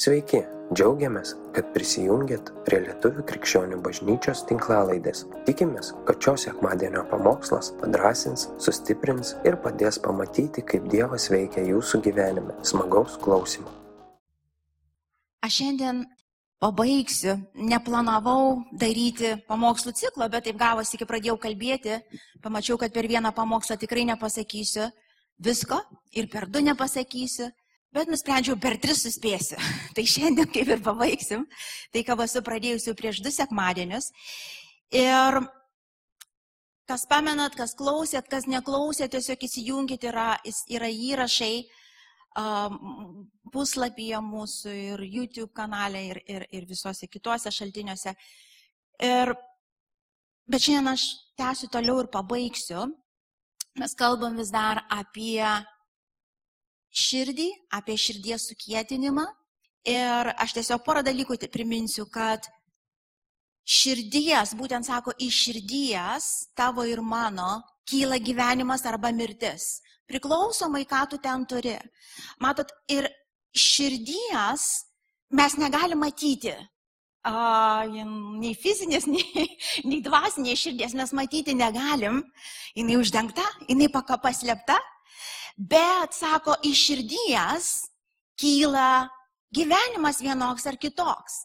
Sveiki, džiaugiamės, kad prisijungiat prie Lietuvų krikščionių bažnyčios tinklalaidės. Tikimės, kad šios sekmadienio pamokslas padrasins, sustiprins ir padės pamatyti, kaip Dievas veikia jūsų gyvenime. Smagaus klausimų. Aš šiandien pabaigsiu, neplanavau daryti pamokslų ciklo, bet taip gavosi, kai pradėjau kalbėti, pamačiau, kad per vieną pamokslą tikrai nepasakysiu visko ir per du nepasakysiu, bet nusprendžiau per tris suspėsiu. Tai šiandien kaip ir pabaigsim, tai ką esu pradėjusi prieš du sekmadienius. Ir kas pamenat, kas klausėt, kas neklausėt, tiesiog įsijunkit, yra, yra įrašai puslapyje mūsų ir YouTube kanale ir, ir, ir visuose kituose šaltiniuose. Ir, bet šiandien aš tęsiu toliau ir pabaigsiu. Mes kalbam vis dar apie širdį, apie širdies sukėtinimą. Ir aš tiesiog porą dalykų priminsiu, kad širdies, būtent sako, iš širdies tavo ir mano kyla gyvenimas arba mirtis priklausomai, ką tu ten turi. Matot, ir širdies mes negalim matyti. A, nei fizinės, nei, nei dvasinės širdies mes matyti negalim. Jis uždengta, jinai paslėpta. Bet, sako, iš širdies kyla gyvenimas vienoks ar kitoks.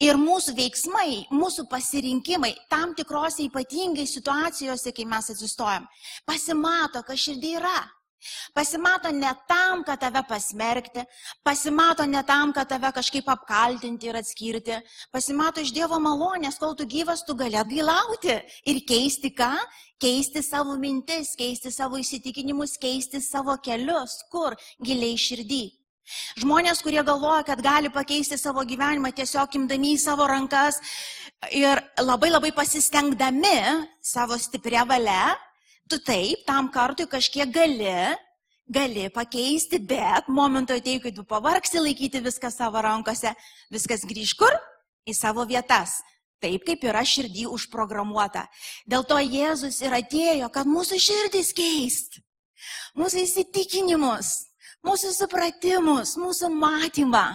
Ir mūsų veiksmai, mūsų pasirinkimai tam tikrose ypatingai situacijose, kai mes atsistojam, pasimato, kas širdį yra. Pasimato ne tam, kad tave pasmerkti, pasimato ne tam, kad tave kažkaip apkaltinti ir atskirti, pasimato iš Dievo malonės, kol tu gyvas, tu gali atgailauti ir keisti ką? Keisti savo mintis, keisti savo įsitikinimus, keisti savo kelius, kur giliai širdį. Žmonės, kurie galvoja, kad gali pakeisti savo gyvenimą tiesiog imdami į savo rankas ir labai labai pasistengdami savo stiprią valią, tu taip, tam kartui kažkiek gali, gali pakeisti, bet momento atėjai, kai tu pavargsi laikyti viską savo rankose, viskas grįž kur? Į savo vietas. Taip kaip yra širdį užprogramuota. Dėl to Jėzus ir atėjo, kad mūsų širdis keist. Mūsų įsitikinimus, mūsų supratimus, mūsų matymą.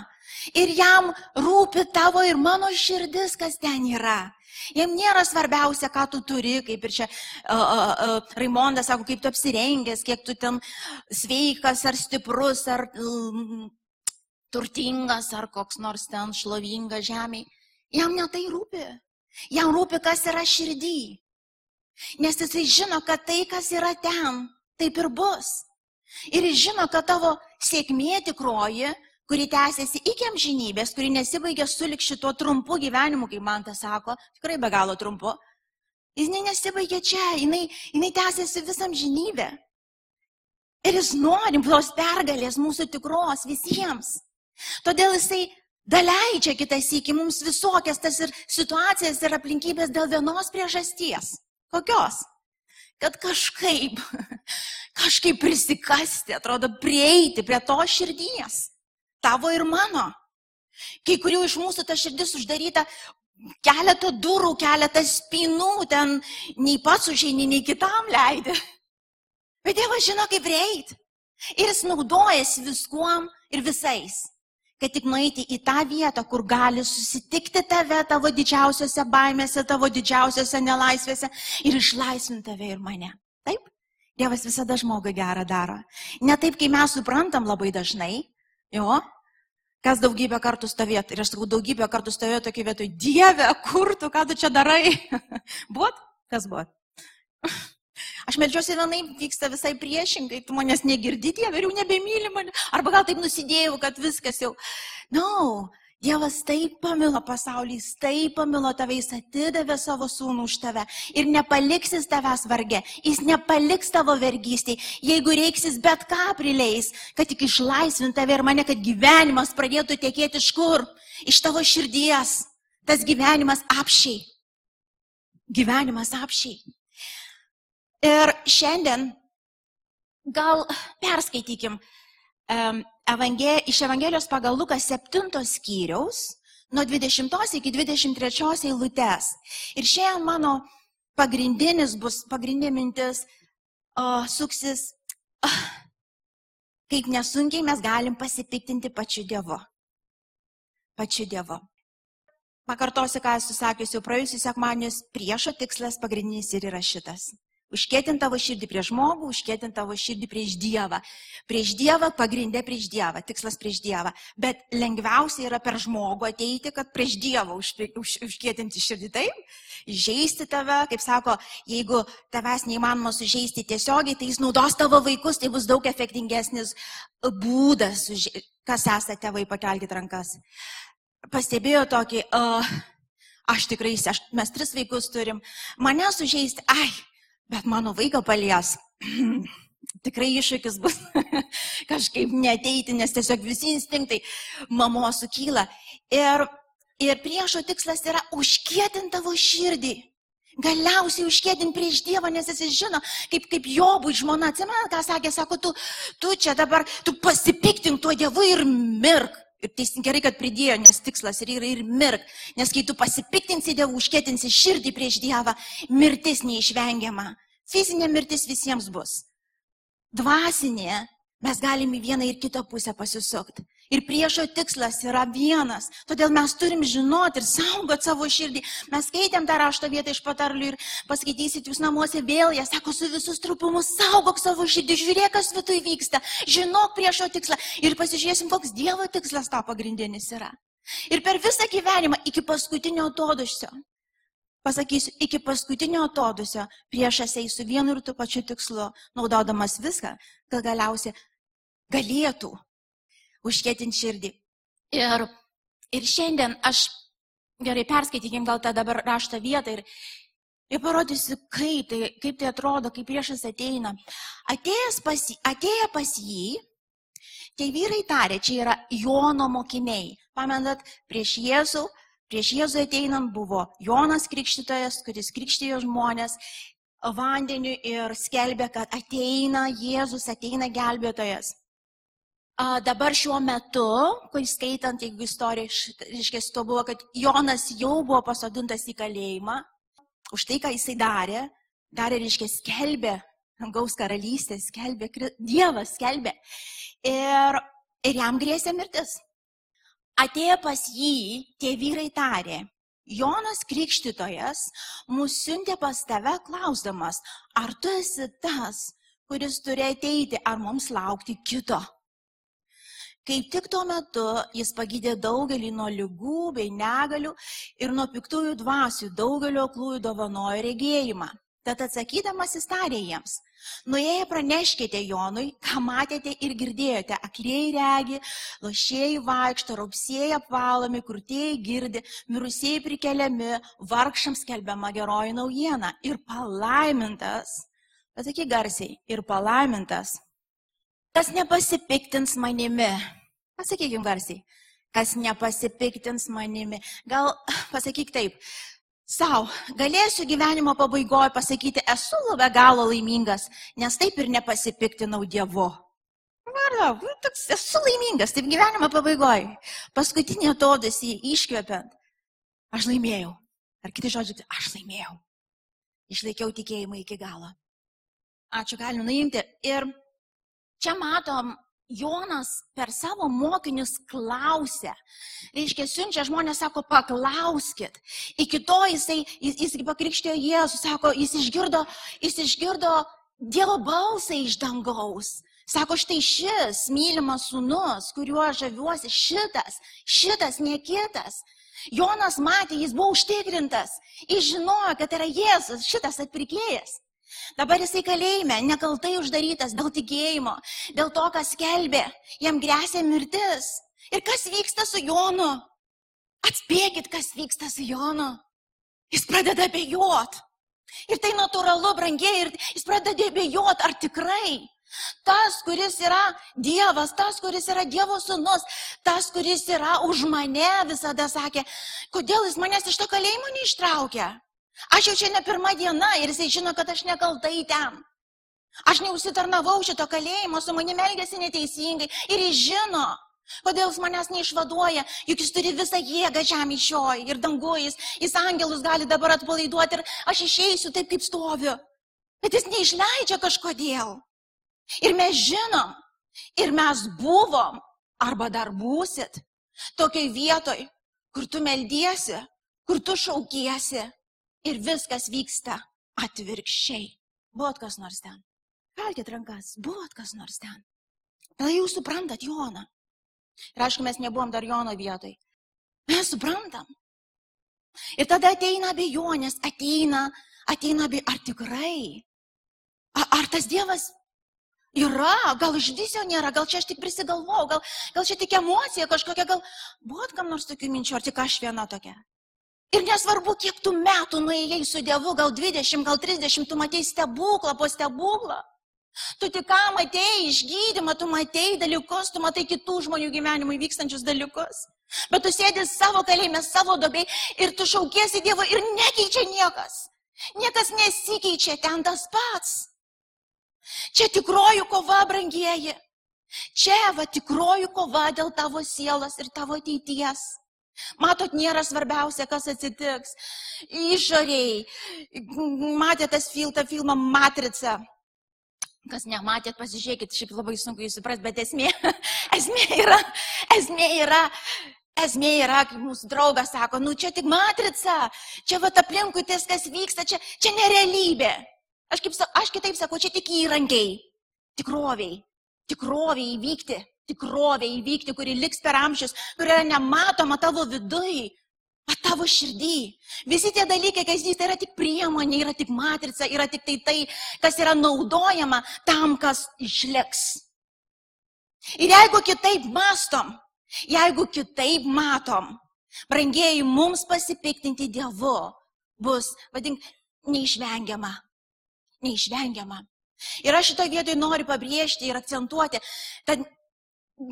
Ir jam rūpi tavo ir mano širdis, kas ten yra. Jiem nėra svarbiausia, ką tu turi, kaip ir čia uh, uh, Raimondas sako, kaip tu apsirengęs, kiek tu ten sveikas ar stiprus, ar um, turtingas, ar koks nors ten šlovingas žemiai. Jam netai rūpi. Jam rūpi, kas yra širdį. Nes jisai žino, kad tai, kas yra ten, taip ir bus. Ir jis žino, kad tavo sėkmė tikroji kuri tęsiasi iki amžinybės, kuri nesibaigia sulik šituo trumpu gyvenimu, kaip man tas sako, tikrai be galo trumpu. Jis ne nesibaigia čia, jinai, jinai tęsiasi visą amžinybę. Ir jis nori tos pergalės mūsų tikros visiems. Todėl jisai daleidžia kitas iki mums visokias tas ir situacijas ir aplinkybės dėl vienos priežasties. Kokios? Kad kažkaip, kažkaip prisikasti, atrodo, prieiti prie to širdies tavo ir mano. Kai kurių iš mūsų ta širdis uždaryta keletą durų, keletą spinų, ten nei pats užeini, nei kitam leidai. Bet Dievas žino, kaip reit. Ir jis naudojasi viskuom ir visais, kad tik nueiti į tą vietą, kur gali susitikti tave tavo didžiausiose baimėse, tavo didžiausiose nelaisvėse ir išlaisvinti tave ir mane. Taip? Dievas visada žmogui gerą daro. Ne taip, kai mes suprantam labai dažnai, Jo, kas daugybę kartų stovėt. Ir aš sakau, daugybę kartų stovėjau tokį vietoj, Dieve, kur tu, ką tu čia darai? Buvot? Kas buvo? Aš melžiuosi vienai, vyksta visai priešingai, tu manęs negirdi, Dieve, ir jau nebemyli mane. Arba gal taip nusidėjau, kad viskas jau. Na, no, Dievas taip pamilo pasaulį, jis taip pamilo tave, jis atidavė savo sūnų už tave ir nepaliksis tavęs vargė, jis nepaliks tavo vergystėj, jeigu reiksis bet ką prileis, kad tik išlaisvint tave ir mane, kad gyvenimas pradėtų tiekėti iš kur? Iš tavo širdies. Tas gyvenimas apšiai. Gyvenimas apšiai. Ir šiandien gal perskaitykim evangel, iš Evangelijos pagal Luką 7 skyriaus, nuo 20 iki 23 eilutės. Ir šiandien mano pagrindinis bus, pagrindinė mintis, o, suksis, oh, kaip nesunkiai mes galim pasipiktinti pačiu Dievu. pačiu Dievu. Pakartosiu, ką esu sakiusi jau praėjusiu sekmanius, priešo tikslas pagrindinis ir yra šitas. Užkėtinti tavo širdį prieš žmogų, užkėtinti tavo širdį prieš Dievą. Prieš Dievą, pagrindė prieš Dievą, tikslas prieš Dievą. Bet lengviausia yra per žmogų ateiti, kad prieš Dievą už, už, užkėtinti širdį taip, žaisti tave, kaip sako, jeigu tavęs neįmanoma sužeisti tiesiogiai, tai jis naudos tavo vaikus, tai bus daug efektingesnis būdas, kas esate tėvai, pakelkite rankas. Pastebėjau tokį, uh, aš tikrai, aš, mes tris vaikus turim, mane sužeisti, ai, bet mano vaiką palies. Tikrai iššūkis bus kažkaip neteiti, nes tiesiog visi instinktai mamos sukyla. Ir, ir priešo tikslas yra užkėtinti tavo širdį. Galiausiai užkėdin prieš Dievą, nes jis žino, kaip, kaip Jobų žmona, atsimena, ką sakė, sako, tu, tu čia dabar, tu pasipiktink tuo Dievu ir mirk. Ir teisingai gerai, kad pridėjo, nes tikslas ir yra ir mirk. Nes kai tu pasipiktinsi Dievų, užkėtinsi širdį prieš Dievą, mirtis neišvengiama. Fizinė mirtis visiems bus. Dvasinė mes galime į vieną ir kitą pusę pasisukti. Ir priešo tikslas yra vienas. Todėl mes turim žinoti ir saugoti savo širdį. Mes skaitėm tą rašto vietą iš patarlių ir paskaitysit jūs namuose vėl, jie sako, su visus trupumus saugok savo širdį, žiūrėk, kas viduje vyksta, žinok priešo tikslą ir pasižiūrėsim, koks Dievo tikslas tą pagrindinis yra. Ir per visą gyvenimą iki paskutinio atodušio pasakysiu, iki paskutinio atodusio priešas eis su vienu ir tu pačiu tikslu, naudodamas viską, kad galiausiai galėtų užkėtinti širdį. Ir, ir šiandien aš gerai perskaitykim gal tą dabar raštą vietą ir, ir parodysiu, kaip tai, kaip tai atrodo, kaip priešas ateina. Pas, atėję pas jį, tai vyrai tarė, čia yra Jono mokiniai. Pamenat, prieš Jėzų Prieš Jėzų ateinant buvo Jonas Krikštytojas, kuris krikštijo žmonės vandeniu ir skelbė, kad ateina Jėzus, ateina gelbėtojas. Dabar šiuo metu, kai skaitant, jeigu istorija, reiškia, to buvo, kad Jonas jau buvo pasodintas į kalėjimą už tai, ką jisai darė, darė, reiškia, skelbė, gaus karalystė, skelbė, Dievas skelbė. Ir, ir jam grėsė mirtis. Atėję pas jį, tie vyrai tarė, Jonas Krikštytojas mus siuntė pas tave klausdamas, ar tu esi tas, kuris turi ateiti, ar mums laukti kito. Kaip tik tuo metu jis pagydė daugelį nuo lygų bei negalių ir nuo piktųjų dvasių daugelio klųjų dovanojo regėjimą. Tad atsakydamas jis tarė jiems, nuėję praneškite Jonui, ką matėte ir girdėjote, aklieji regi, lošėjai vaikšto, raupsėjai apvalomi, kurtieji girdi, mirusieji prikeliami, vargšams kelbiama geroji naujiena ir palaimintas, pasakyk garsiai, ir palaimintas, kas nepasipiktins manimi, pasakykim garsiai, kas nepasipiktins manimi, gal pasakyk taip, savo, galėsiu gyvenimo pabaigoje pasakyti, esu labai galo laimingas, nes taip ir nepasipiktinau Dievu. Varda, nu, toks esu laimingas, taip gyvenimo pabaigoje. Paskutinį atodasį iškvepiant, aš laimėjau. Ar kiti žodžiai, aš laimėjau. Išlaikiau tikėjimą iki galo. Ačiū, galim nuimti. Ir čia matom Jonas per savo mokinius klausia. Reiškia, siunčia žmonės, sako, paklauskit. Iki to jisai, jis, jis pakrikštėjo Jėzų, sako, jis išgirdo, jis išgirdo Dievo balsą iš dangaus. Sako, štai šis mylimas sunus, kuriuo žaviuosi, šitas, šitas, ne kitas. Jonas matė, jis buvo užtikrintas, jis žinojo, kad yra Jėzus, šitas atpirkėjas. Dabar jisai kalėjime, nekaltai uždarytas dėl tikėjimo, dėl to, kas kelbė, jam grėsia mirtis. Ir kas vyksta su Jonu? Atspėkit, kas vyksta su Jonu. Jis pradeda abejot. Ir tai natūralu, brangiai, ir jis pradeda abejot, ar tikrai tas, kuris yra Dievas, tas, kuris yra Dievo sunus, tas, kuris yra už mane, visada sakė, kodėl jis manęs iš to kalėjimo neištraukia. Aš jau čia ne pirmą dieną ir jisai žino, kad aš nekaltai ten. Aš neusitarnavau šito kalėjimo, su manimi elgesi neteisingai ir jis žino, kodėl jis manęs neišvaduoja, juk jis turi visą jėgą žemė šioj ir danguojas, jis angelus gali dabar atpalaiduoti ir aš išeisiu taip, kaip stoviu. Bet jis neišleidžia kažkodėl. Ir mes žinom, ir mes buvom, arba dar būsit, tokiai vietoj, kur tu meldiesi, kur tu šaukiesi ir viskas vyksta atvirkščiai. Buvot kas nors ten. Kelkit rankas, buvot kas nors ten. Tada jūs suprantat Joną. Ir aišku, mes nebuvom dar Jono vietoj. Mes suprantam. Ir tada ateina abejonės, ateina, ateina be, ar tikrai? Ar, ar tas Dievas yra, gal iš viso nėra, gal čia aš tik prisigalvojau, gal, gal čia tik emocija kažkokia, gal buvo kam nors tokių minčių, ar tik aš viena tokia. Ir nesvarbu, kiek tu metų nuėjai su Dievu, gal 20, gal 30, tu matei stebuklą po stebuklą. Tu tik ką matei išgydymą, tu matei dalykus, tu matai kitų žmonių gyvenimui vykstančius dalykus. Bet tu sėdi savo kalėjime, savo dobiai ir tu šaukiesi Dievo ir nekeičia niekas. Niekas nesikeičia ten tas pats. Čia tikroji kova, brangieji. Čia va tikroji kova dėl tavo sielos ir tavo ateities. Matot, nėra svarbiausia, kas atsitiks. Išoriai. Matėte tas fil, tą filmą Matrica. Kas nematėt, pasižiūrėkit, šiaip labai sunku jūs suprasti, bet esmė, esmė yra, esmė yra, esmė yra, kaip mūsų draugas sako, nu čia tik matrica, čia va aplinkui tas, kas vyksta, čia, čia nerealybė. Aš, kaip, aš kitaip sakau, čia tik įrankiai, tikroviai, tikroviai įvykti tikrovė įvykti, kuri liks per amžius, kuri yra nematoma tavo vidui, o tavo širdį. Visi tie dalykai, kas tai yra tik priemonė, yra tik matrica, yra tik tai tai, kas yra naudojama tam, kas išliks. Ir jeigu kitaip mastom, jeigu kitaip matom, brangieji, mums pasipiktinti Dievu bus, vadink, neišvengiama. Neišvengiama. Ir aš šitoje vietoje noriu pabrėžti ir akcentuoti, kad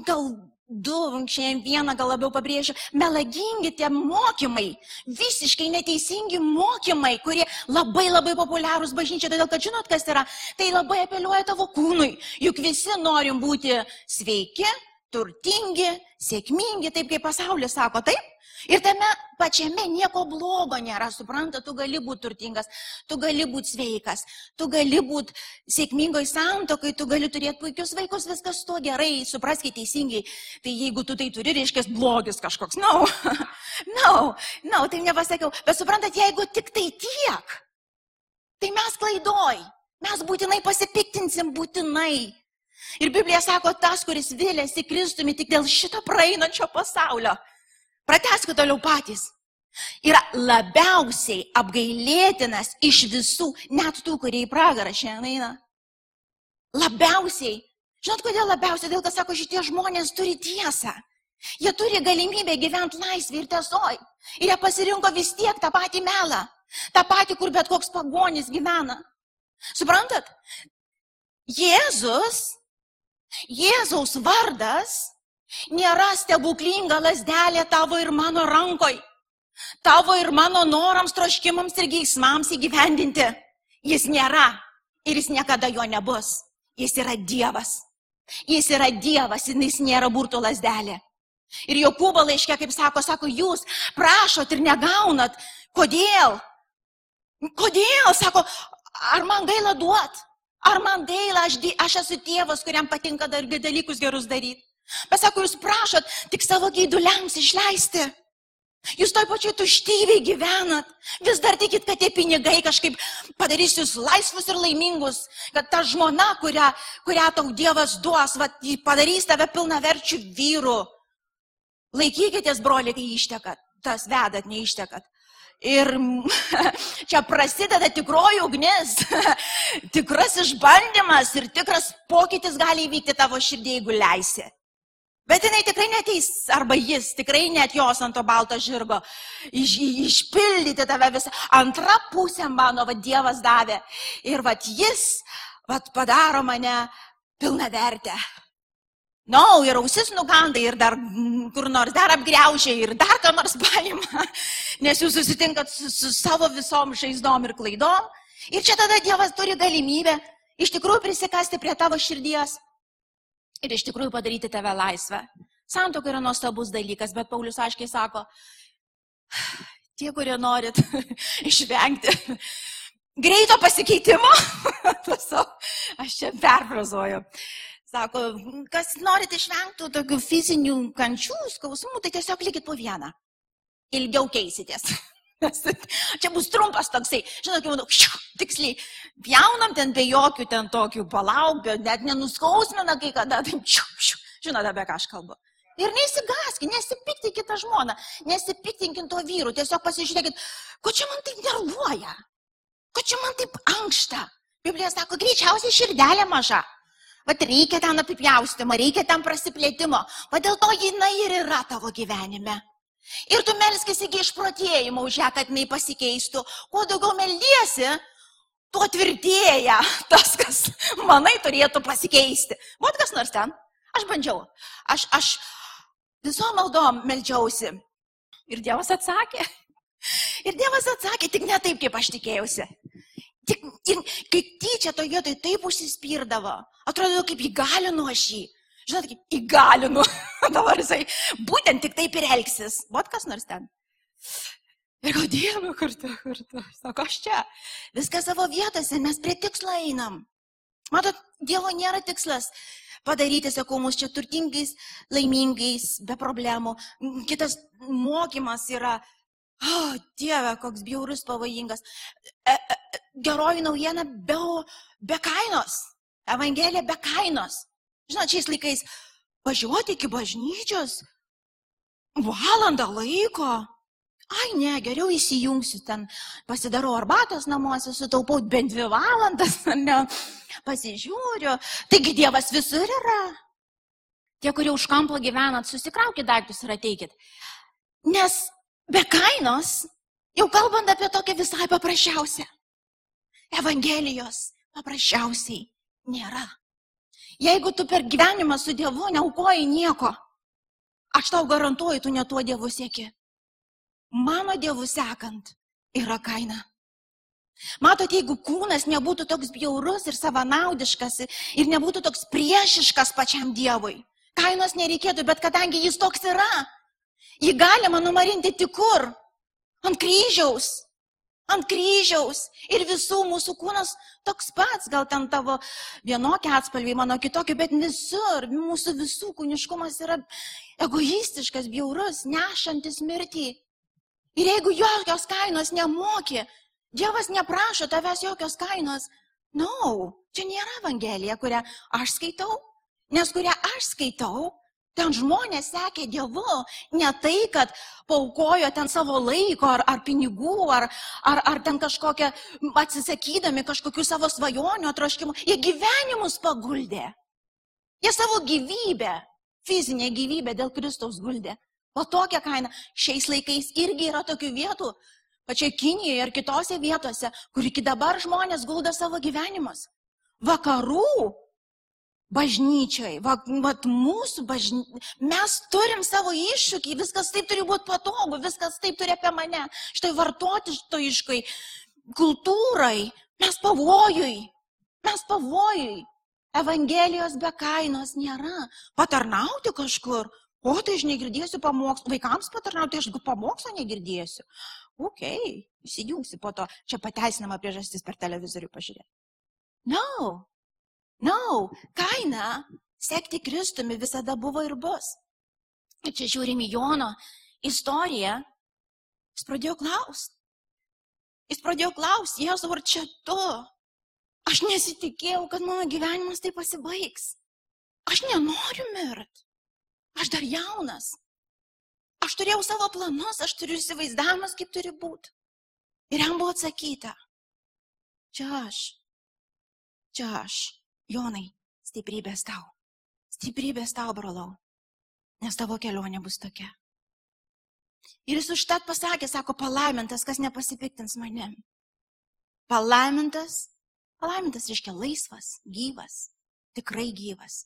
gal du, šiandien vieną gal labiau pabrėžiu, melagingi tie mokymai, visiškai neteisingi mokymai, kurie labai labai populiarūs bažnyčia, todėl kad žinot, kas yra, tai labai apeliuoja tavo kūnui, juk visi norim būti sveiki, turtingi, sėkmingi, taip kaip pasaulis sako, taip? Ir tame pačiame nieko blogo nėra, supranta, tu gali būti turtingas, tu gali būti sveikas, tu gali būti sėkmingoj santokai, tu gali turėti puikius vaikus, viskas tuo gerai, supraskite teisingai. Tai jeigu tu tai turi, reiškia blogis kažkoks. Na, no. na, no, no, tai nepasakiau. Bet suprantat, jeigu tik tai tiek, tai mes klaidoj. Mes būtinai pasipiktinsim, būtinai. Ir Biblija sako, tas, kuris vėlėsi Kristumi tik dėl šito praeinančio pasaulio, Prateskite toliau patys. Yra labiausiai apgailėtinas iš visų, net tų, kurie į pragarą šiandien eina. Labiausiai. Žinot, kodėl labiausiai? Dėl to, sako, šitie žmonės turi tiesą. Jie turi galimybę gyventi laisvį ir tiesoj. Ir jie pasirinko vis tiek tą patį melą. tą patį, kur bet koks pagonis gyvena. Suprantat? Jėzus, Jėzaus vardas Nėra stebuklinga lasdelė tavo ir mano rankoj. Tavo ir mano norams, troškimams ir geismams įgyvendinti. Jis nėra ir jis niekada jo nebus. Jis yra Dievas. Jis yra Dievas jis nėra burtų lasdelė. Ir Jokūbo laiškė, kaip sako, sako, jūs prašot ir negaunat. Kodėl? Kodėl? Sako, ar man gaila duot? Ar man gaila, aš, aš esu tėvas, kuriam patinka dar dalykus gerus daryti? Bet sako, jūs prašot tik savo gaiduliams išleisti. Jūs toj pačioj tuštybėje gyvenat. Vis dar tikit, kad tie pinigai kažkaip padarys jūs laisvus ir laimingus. Kad ta žmona, kurią, kurią tau Dievas duos, va, padarys tave pilna verčių vyrų. Laikykitės, broliai, kai ištekat. Tas vedat, neištekat. Ir čia prasideda tikroji ugnis, tikras išbandymas ir tikras pokytis gali įvykti tavo širdį, jeigu leisi. Bet jinai tikrai neteis, arba jis tikrai net jos ant to balto žirgo iš, išpildyti tave visą. Antra pusė mano, va Dievas davė. Ir va jis, va padaro mane pilna vertę. Na, no, ir ausis nuganda, ir dar kur nors dar apgreužia, ir dar ką nors paima, nes jūs susitinkat su, su savo visom žaizdom ir klaidom. Ir čia tada Dievas turi galimybę iš tikrųjų prisikasti prie tavo širdies ir iš tikrųjų padaryti tave laisvę. Santoka yra nuostabus dalykas, bet Paulius aiškiai sako, tie, kurie norit išvengti greito pasikeitimo, aš čia perfrazuoju. Sako, kas norit išvengti tokių fizinių kančių, skausmų, tai tiesiog likit po vieną. ilgiau keisitės. Čia bus trumpas toksai, žinot, kaip manau, tiksliai, jaunam ten be jokių ten tokių palauk, net nenuskausmina kai kada, tai čiu, čiu, žinot, apie ką aš kalbu. Ir nesigaskit, nesipiktinkit tą žmoną, nesipiktinkit to vyru, tiesiog pasižiūrėkit, ko čia man taip nervuoja, ko čia man taip ankšta. Biblija sako, greičiausiai širdelė maža. Vat reikia ten apipjaustimo, reikia ten prasiplėtimo, o dėl to jinai ir yra tavo gyvenime. Ir tu melskis iki išprotėjimo už ją, kad jinai pasikeistų. Kuo daugiau meldiesi, tuo tvirtėja tas, kas manai turėtų pasikeisti. Vat kas nors ten. Aš bandžiau. Aš, aš visom maldom meldžiausi. Ir Dievas atsakė. Ir Dievas atsakė, tik ne taip, kaip aš tikėjausi. Tik, ir kai tyčia to vietoj taip užsispirdavo, atrodo, kaip įgalinu aš jį. Žinot, kaip įgalinu. Dabar jisai būtent tik taip ir elgsis. Vat kas nors ten. Ir gal Dieve kartu, kartu. Sako, aš čia. Viskas savo vietose, mes prie tikslo einam. Matot, Dievo nėra tikslas padaryti, sakau, mus čia turtingais, laimingais, be problemų. Kitas mokymas yra, oh, Dieve, koks bjaurus, pavojingas. E, e, geroji naujiena be, be kainos. Evangelija be kainos. Žinot, šiais laikais važiuoti iki bažnyčios valandą laiko. Ai ne, geriau įsijungsiu ten, pasidarau arbatos namuose, sutaupau bent dvi valandas, ne, pasižiūriu. Taigi Dievas visur yra. Tie, kurie už kampo gyvenat, susikraukit daiktus ir ateikit. Nes be kainos, jau kalbant apie tokią visai paprasčiausią, Evangelijos paprasčiausiai nėra. Jeigu tu per gyvenimą su Dievu neaukoji nieko, aš tau garantuoju, tu ne tuo Dievu sieki. Mano Dievu sekant yra kaina. Matot, jeigu kūnas nebūtų toks bjaurus ir savanaudiškas ir nebūtų toks priešiškas pačiam Dievui, kainos nereikėtų, bet kadangi jis toks yra, jį galima numarinti tik kur? Ant kryžiaus ant kryžiaus ir visų mūsų kūnas toks pats, gal ten tavo vienokia atspalviai, mano kitokia, bet visur mūsų visų kūniškumas yra egoistiškas, bjaurus, nešantis mirtį. Ir jeigu jokios kainos nemoki, Dievas neprašo tavęs jokios kainos, na, no, čia nėra Evangelija, kurią aš skaitau, nes kurią aš skaitau, Ten žmonės sekė Dievu, ne tai, kad paukojo ten savo laiko ar, ar pinigų, ar, ar, ar ten kažkokią, atsisakydami kažkokių savo svajonių atroškimų, jie gyvenimus paguldė. Jie savo gyvybę, fizinę gyvybę dėl Kristaus guldė. O tokia kaina šiais laikais irgi yra tokių vietų, pačiai Kinijoje ir kitose vietose, kur iki dabar žmonės gulda savo gyvenimus. Vakarų bažnyčiai, va, va, mūsų bažnyčiai, mes turim savo iššūkį, viskas taip turi būti patogu, viskas taip turi apie mane, štai vartotiškai, kultūrai, mes pavojui, mes pavojui. Evangelijos be kainos nėra. Patarnauti kažkur. O tai aš negirdėsiu pamokslų. Vaikams patarnauti aš pamokslą negirdėsiu. Ok, įsijungsi po to. Čia pateisinama priežastis per televizorių pažiūrėti. No, No, kaina sekti Kristumi visada buvo ir bus. Ir čia žiūrim į Jono istoriją. Jis pradėjo klausti. Jis pradėjo klausti, Jėzau, ar čia tu? Aš nesitikėjau, kad mano gyvenimas taip pasibaigs. Aš nenoriu mirt. Aš dar jaunas. Aš turėjau savo planus, aš turiu įsivaizdavimus, kaip turi būti. Ir jam buvo atsakyta. Čia aš. Čia aš. Jonai, stiprybės tau. Stiprybės tau, brolau. Nes tavo kelionė bus tokia. Ir jis užtat pasakė, sako, palaimintas, kas nepasipiktins manim. Palaimintas, palaimintas reiškia laisvas, gyvas, tikrai gyvas.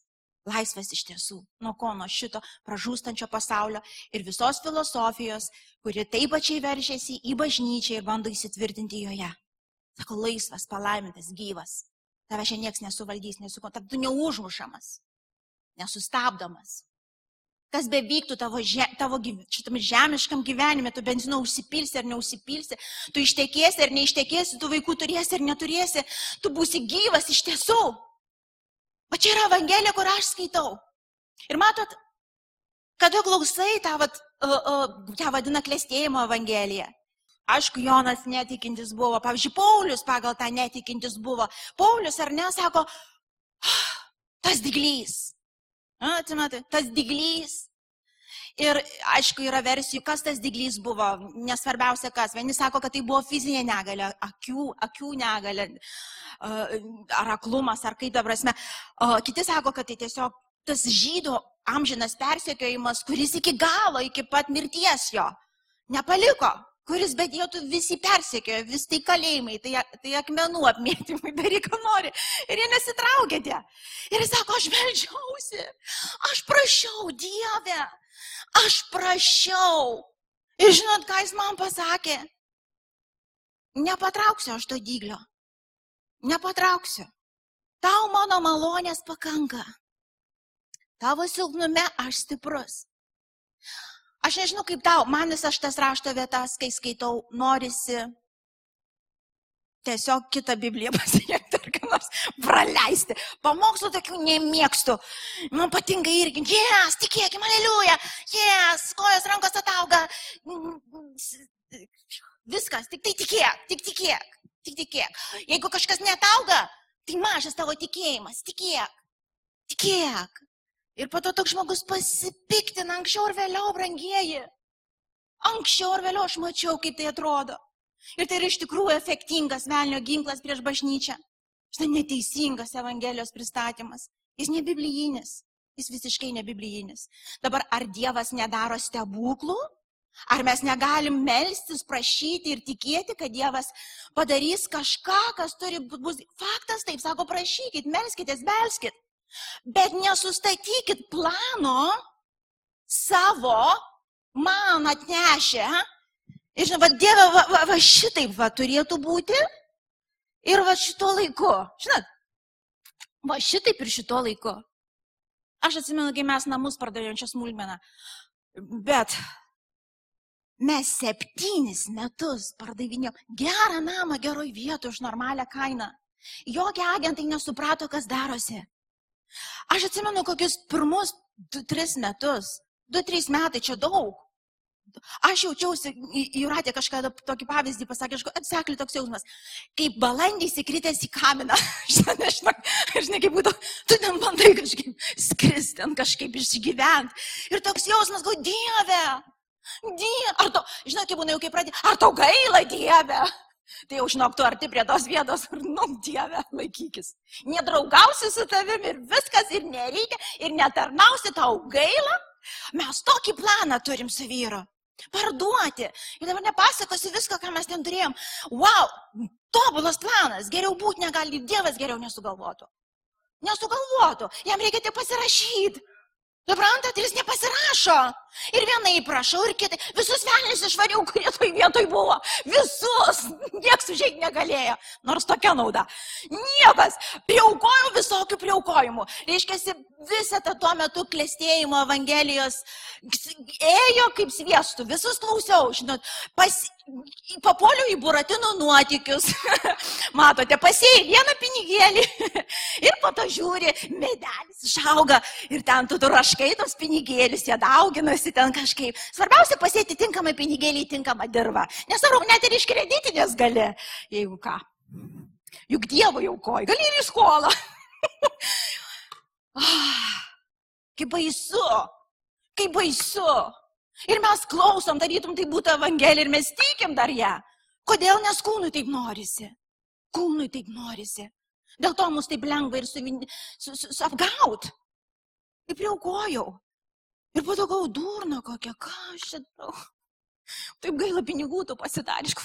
Laisvas iš tiesų, nuo ko, nuo šito pražūstančio pasaulio ir visos filosofijos, kuri taip pačiai veržiasi į bažnyčią ir bando įsitvirtinti joje. Sako, laisvas, palaimintas, gyvas. Tave šiandien niekas nesuvaldys, nesukontak, tu neužmušamas, nesustabdomas. Kas bevyktų tavo, že, tavo šitam žemiškam gyvenime, tu benzino užsipilsi ar neužsipilsi, tu ištekėsi ar neištekėsi, tu vaikų turėsi ar neturėsi, tu būsi gyvas iš tiesų. O čia yra Evangelija, kur aš skaitau. Ir matot, Kada klausai tą, vat, uh, uh, ją vadina klėstėjimo evangelija. Aišku, Jonas netikintis buvo, pavyzdžiui, Paulius pagal tą netikintis buvo. Paulius ar ne, sako, ah, tas diglys. Atsimenate, tas diglys. Ir aišku, yra versijų, kas tas diglys buvo, nesvarbiausia kas. Vieni sako, kad tai buvo fizinė negalė, akių, akių negalė, ar aklumas, ar kaip dabar prasme. Kiti sako, kad tai tiesiog tas žydų amžinas persekiojimas, kuris iki galo, iki pat mirties jo nepaliko kuris bedėtų visi persekiojo, vis tai kalėjimai, tai, tai akmenų apmėtymai, daryk, ką nori. Ir jie nesitraukė tie. Ir jis sako, aš melžiausi, aš prašiau Dievę, aš prašiau. Ir žinot, ką jis man pasakė? Nepatrauksiu aš to dyglio. Nepatrauksiu. Tau mano malonės pakanka. Tavo silpnume aš stiprus. Aš nežinau kaip tau, man visas šitas rašto vietas, kai skaitau, norisi tiesiog kitą Bibliją pasiekti ar ką nors praleisti. Pamokslų tokių nemėgstu. Man patinka irgi, jes, tikėkime, aleliuja, jes, kojos rankos atauga. Viskas, tik tai tikėk, tik tikėk, tik tikėk. Jeigu kažkas netauga, tai mažas tavo tikėjimas, tikėk, tikėk. Ir po to toks žmogus pasipiktina anksčiau ar vėliau, brangieji. Anksčiau ar vėliau aš mačiau, kaip tai atrodo. Ir tai yra iš tikrųjų efektingas velnio ginklas prieš bažnyčią. Štai neteisingas Evangelijos pristatymas. Jis nebiblijinis. Jis visiškai nebiblijinis. Dabar ar Dievas nedaro stebuklų? Ar mes negalim melstis, prašyti ir tikėti, kad Dievas padarys kažką, kas turi būti faktas, taip sako, prašykit, melskitės, belskit. Bet nesustatykit plano savo man atnešę. Ir žinai, va, Dieve, va, va, va šitaip va turėtų būti. Ir va šito laiku. Žinot, va šitaip ir šito laiku. Aš atsimenu, kai mes namus pardavėm čia smulmeną. Bet mes septynis metus pardavinėjom gerą namą geroj vietoje už normalią kainą. Jokie agentai nesuprato, kas darosi. Aš atsimenu kokius pirmus 2-3 metus. 2-3 metai čia daug. Aš jaučiausi, Juratė kažkada tokį pavyzdį pasakė, aš atsekliu toks jausmas, kaip balandys įkritęs į kaminą. Aš nežinau, žinai, kaip būtų, tu ten bandai kažkaip skristi, ten kažkaip išgyventi. Ir toks jausmas, gal Dieve, Dieve, ar to, žinai, kaip būna jau kaip pradė, ar tau gaila Dieve? Tai jau žinok, tu arti prie tos vietos ir, nu, Dieve, laikykis. Nedraugausi su tavimi ir viskas, ir nereikia, ir netarnausi tau gaila. Mes tokį planą turim su vyru. Parduoti. Ir dabar nepasakosiu visko, ką mes ten turėjom. Wow, tobulas planas. Geriau būti negali, Dievas geriau nesugalvotų. Nesugalvotų. Jam reikia tik pasirašyti. Suprantat, jis nepasirašo. Ir vienai prašau, ir kitai. Visus velnius išvariau, kurie toj vietoj buvo. Visus. Niekas užėjti negalėjo. Nors tokia nauda. Niekas. Prieaukojau visokių prieaukojimų. Reiškia, visą tą tuo metu klėstėjimo Evangelijos ėjo kaip sviestų. Visus klausiau, žinot. Pas, papoliu į buratinų nuotikius. Matote, pasėjai vieną pinigėlį ir po to žiūri, medelis išauga ir ten tu raškai tos pinigėlius, jie dauginasi ten kažkaip. Svarbiausia pasėti tinkamą pinigėlį į tinkamą dirbą. Nesvarbu, net ir iš kreditinės gali, jeigu ką. Juk Dievo jau koj, gali ir į skolą. kaip baisu, kaip baisu. Ir mes klausom, darytum tai būtų Evangelija ir mes tikim dar ją. Kodėl nes kūnui taip norisi? Kūnui taip norisi. Dėl to mus taip lengva ir su, su, su, su apgaut. Taip priaukojau. Ir po to gau durna kokia, ką aš darau. Taip gaila pinigų tu pasidarys,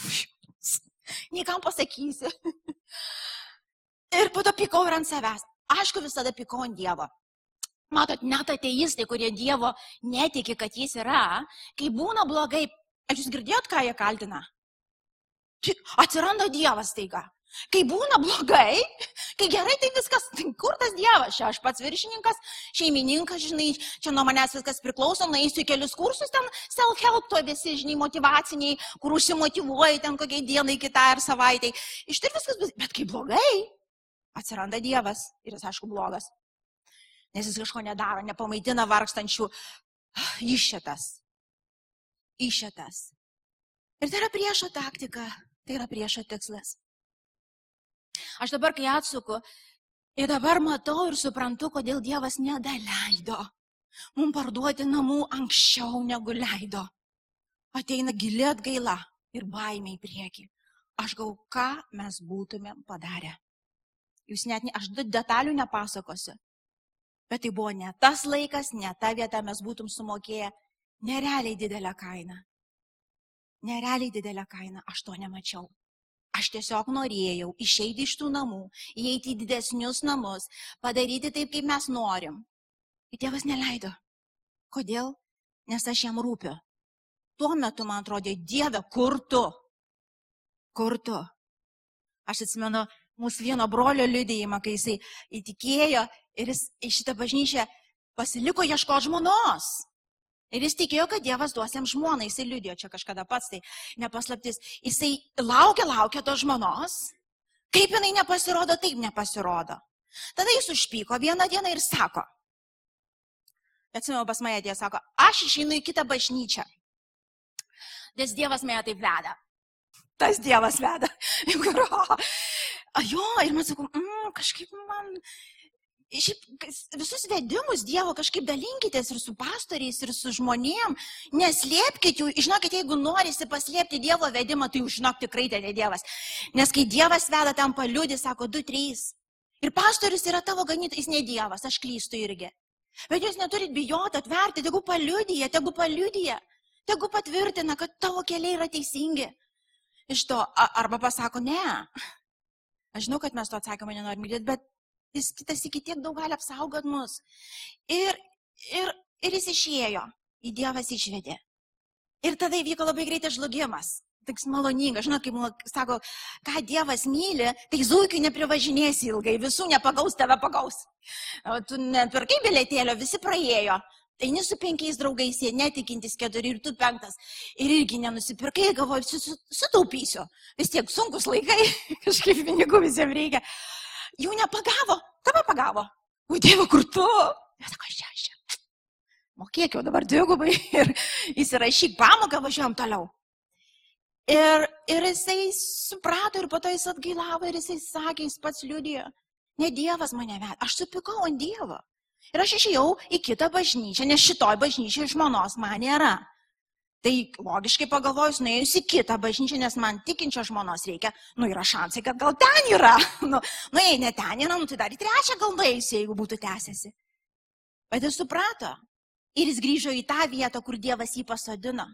niekam pasakysi. Ir po to pikau ir ant savęs. Aišku, visada pikau ant Dievo. Matot, net ateistai, kurie Dievo netiki, kad jis yra, kai būna blogai, ar jūs girdėjot, ką jie kaltina? Atsiranda Dievas taiga. Kai būna blogai, kai gerai, tai viskas, tai kur tas Dievas, čia aš pats viršininkas, šeimininkas, žinai, čia nuo manęs viskas priklauso, naisiu kelius kursus, ten self-help, to visi, žinai, motivaciniai, kur užsimotivuoji ten kokiai dienai, kitai ar savaitai. Iš tai viskas, bet kai blogai, atsiranda Dievas ir jis, aišku, blogas nes jis kažko nedaro, nepamaitina vargstančių. Išėtas. Išėtas. Ir tai yra priešo taktika, tai yra priešo tikslas. Aš dabar, kai atsuku, ir dabar matau ir suprantu, kodėl Dievas nedaleido mums parduoti namų anksčiau negu leido. Ateina gili atgaila ir baimė į priekį. Aš gau, ką mes būtumėm padarę. Jūs net, ne, aš detalių nepasakosiu. Bet tai buvo ne tas laikas, ne ta vieta, mes būtum sumokėję nerealiai didelę kainą. Nerealiai didelę kainą, aš to nemačiau. Aš tiesiog norėjau išeiti iš tų namų, įeiti į didesnius namus, padaryti taip, kaip mes norim. Ir tėvas neleido. Kodėl? Nes aš jam rūpiu. Tuo metu man atrodė, Dieve, kur tu? Kur tu? Aš atsimenu mūsų vieno brolio liudėjimą, kai jisai įtikėjo ir jis į šitą bažnyčią pasiliko ieško žmonos. Ir jis tikėjo, kad Dievas duos jam žmoną, jisai liudijo čia kažkada pats, tai nepaslaptis. Jisai laukia, laukia tos žmonos, kaip jinai nepasirodo, taip nepasirodo. Tada jis užpyko vieną dieną ir sako, atsimenu pas mane atėjo, sako, aš išeinu į kitą bažnyčią. Nes Dievas mane taip veda. Tas Dievas veda. jo, ir man sakau, mm, kažkaip man šiaip visus vedimus Dievo kažkaip dalinkitės ir su pastoriais, ir su žmonėm. Neslėpkite jų. Žinokit, jeigu norisi paslėpti Dievo vedimą, tai jūs žinok tikrai tai ne Dievas. Nes kai Dievas veda tam paliūdį, sako 2-3. Ir pastorius yra tavo ganytojas, jis ne Dievas, aš klystu irgi. Bet jūs neturit bijoti atverti, tegu paliudyja, tegu paliudyja, tegu patvirtina, kad tavo keliai yra teisingi. Iš to, arba pasako, ne. Aš žinau, kad mes to atsakymą nenorim girdėti, bet jis kitas iki tiek daug gali apsaugot mus. Ir, ir, ir jis išėjo, į Dievas išvedė. Ir tada įvyko labai greitai žlugimas. Toks maloningas, žinot, kaip sako, ką Dievas myli, tai zuikiai neprivažinėsi ilgai, visų nepagaus, tave pagaus. Tu nepirkai bilėtėlio, visi praėjo. Eini su penkiais draugais, jie netikintis keturi ir tu penktas. Ir irgi nenusipirkai, galvoju, sutaupysiu. Vis tiek sunkus laikai, kažkaip pinigų visiems reikia jų nepagavo, tave pagavo. O Dievo, kur tu? Jis sako, aš čia, aš čia. Mokėk jau dabar dvigubai ir įsirašyk pamoką, važiuojam toliau. Ir, ir jisai suprato ir po to jis atgailavo ir jisai sakė, jis pats liudijo, ne Dievas mane vedė, aš supikau ant Dievo. Ir aš išėjau į kitą bažnyčią, nes šitoj bažnyčiai žmonos man nėra. Tai logiškai pagalvojus, nuėjus į kitą bažnyčią, nes man tikinčio žmonos reikia, nu yra šansai, kad gal ten yra. Nu, nu jei ne ten yra, nu tai dar į trečią gal nuėjusi, jeigu būtų tęsiasi. Bet jis suprato. Ir jis grįžo į tą vietą, kur Dievas jį pasodino.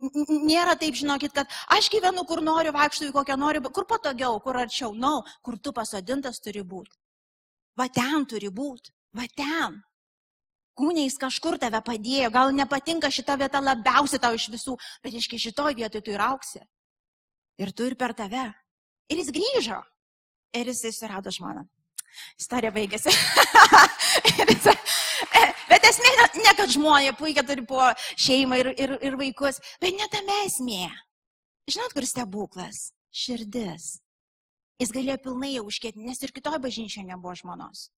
Nėra taip, žinokit, kad aš gyvenu, kur noriu, vaikštų į kokią noriu, kur patogiau, kur arčiau. Na, no, kur tu pasodintas turi būti. Va ten turi būti. Va ten kūniais kažkur tave padėjo, gal nepatinka šita vieta labiausiai tau iš visų, bet iški šitoj vietoj tu ir auksi. Ir tu ir per tave. Ir jis grįžo. Ir jis susirado žmoną. Istorija baigėsi. jis, bet esmė ne kad žmonė puikiai turi po šeimą ir, ir, ir vaikus, bet ne tame esmė. Žinot, kur stebuklas? Širdis. Jis galėjo pilnai jau užkėti, nes ir kitoj bažnyčioje nebuvo žmonos.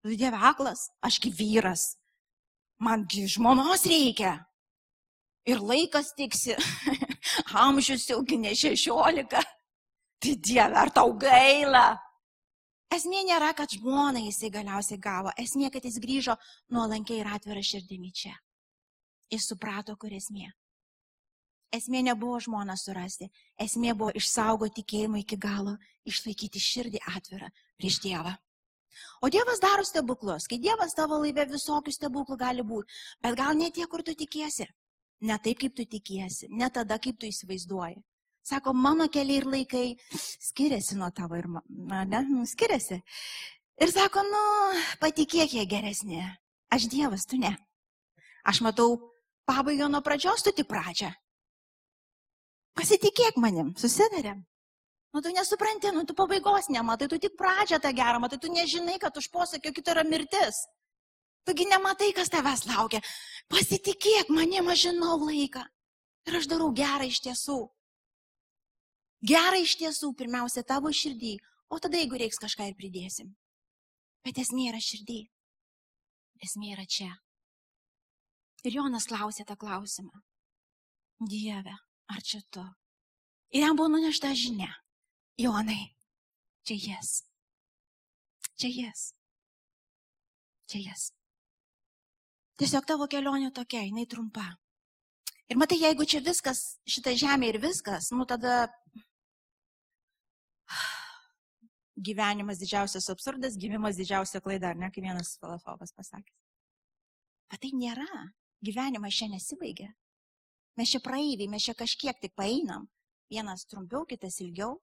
Tu dieve aklas, ašgi vyras, mangi žmonos reikia. Ir laikas tiksi, amžius jaugi ne šešiolika. Tai dieve, ar tau gaila? Esmė nėra, kad žmona jisai galiausiai gavo, esmė, kad jis grįžo nuolankiai ir atvira širdimi čia. Jis suprato, kur esmė. Esmė nebuvo žmoną surasti, esmė buvo išsaugoti tikėjimą iki galo, išlaikyti širdį atvirą prieš Dievą. O Dievas daro stebuklus. Kai Dievas tavo laivė visokių stebuklų gali būti, bet gal ne tie, kur tu tikiesi. Ne taip, kaip tu tikiesi, ne tada, kaip tu įsivaizduoji. Sako, mano keliai ir laikai skiriasi nuo tavo ir mano, ne, nu, skiriasi. Ir sako, nu, patikėk jie geresnė. Aš Dievas, tu ne. Aš matau pabaigą nuo pradžios, tu tik pradžią. Pasitikėk manim, susidarėm. Nu, tu nesupranti, nu, tu pabaigos nematai, tu tik pradžią tą gerą matai, tu nežinai, kad už posakio kito yra mirtis. Tugi nematai, kas tavęs laukia. Pasitikėk manim, aš žinau laiką. Ir aš darau gerą iš tiesų. Gerą iš tiesų, pirmiausia, tavo širdį, o tada, jeigu reiks kažką ir pridėsim. Bet esmė yra širdį. Esmė yra čia. Ir Jonas klausė tą klausimą. Dieve, ar čia tu? Ir jam buvo nunešta žinia. Jonai, čia jis. Čia jis. Čia jis. Tiesiog tavo kelionė tokia, jinai trumpa. Ir matai, jeigu čia viskas, šita žemė ir viskas, nu tada gyvenimas didžiausias absurdas, gimimas didžiausia klaida, ar ne, kaip vienas filosofas pasakė. Bet tai nėra. Gyvenimas čia nesibaigia. Mes čia praeiviai, mes čia kažkiek tik paeinam. Vienas trumpiau, kitas ilgiau.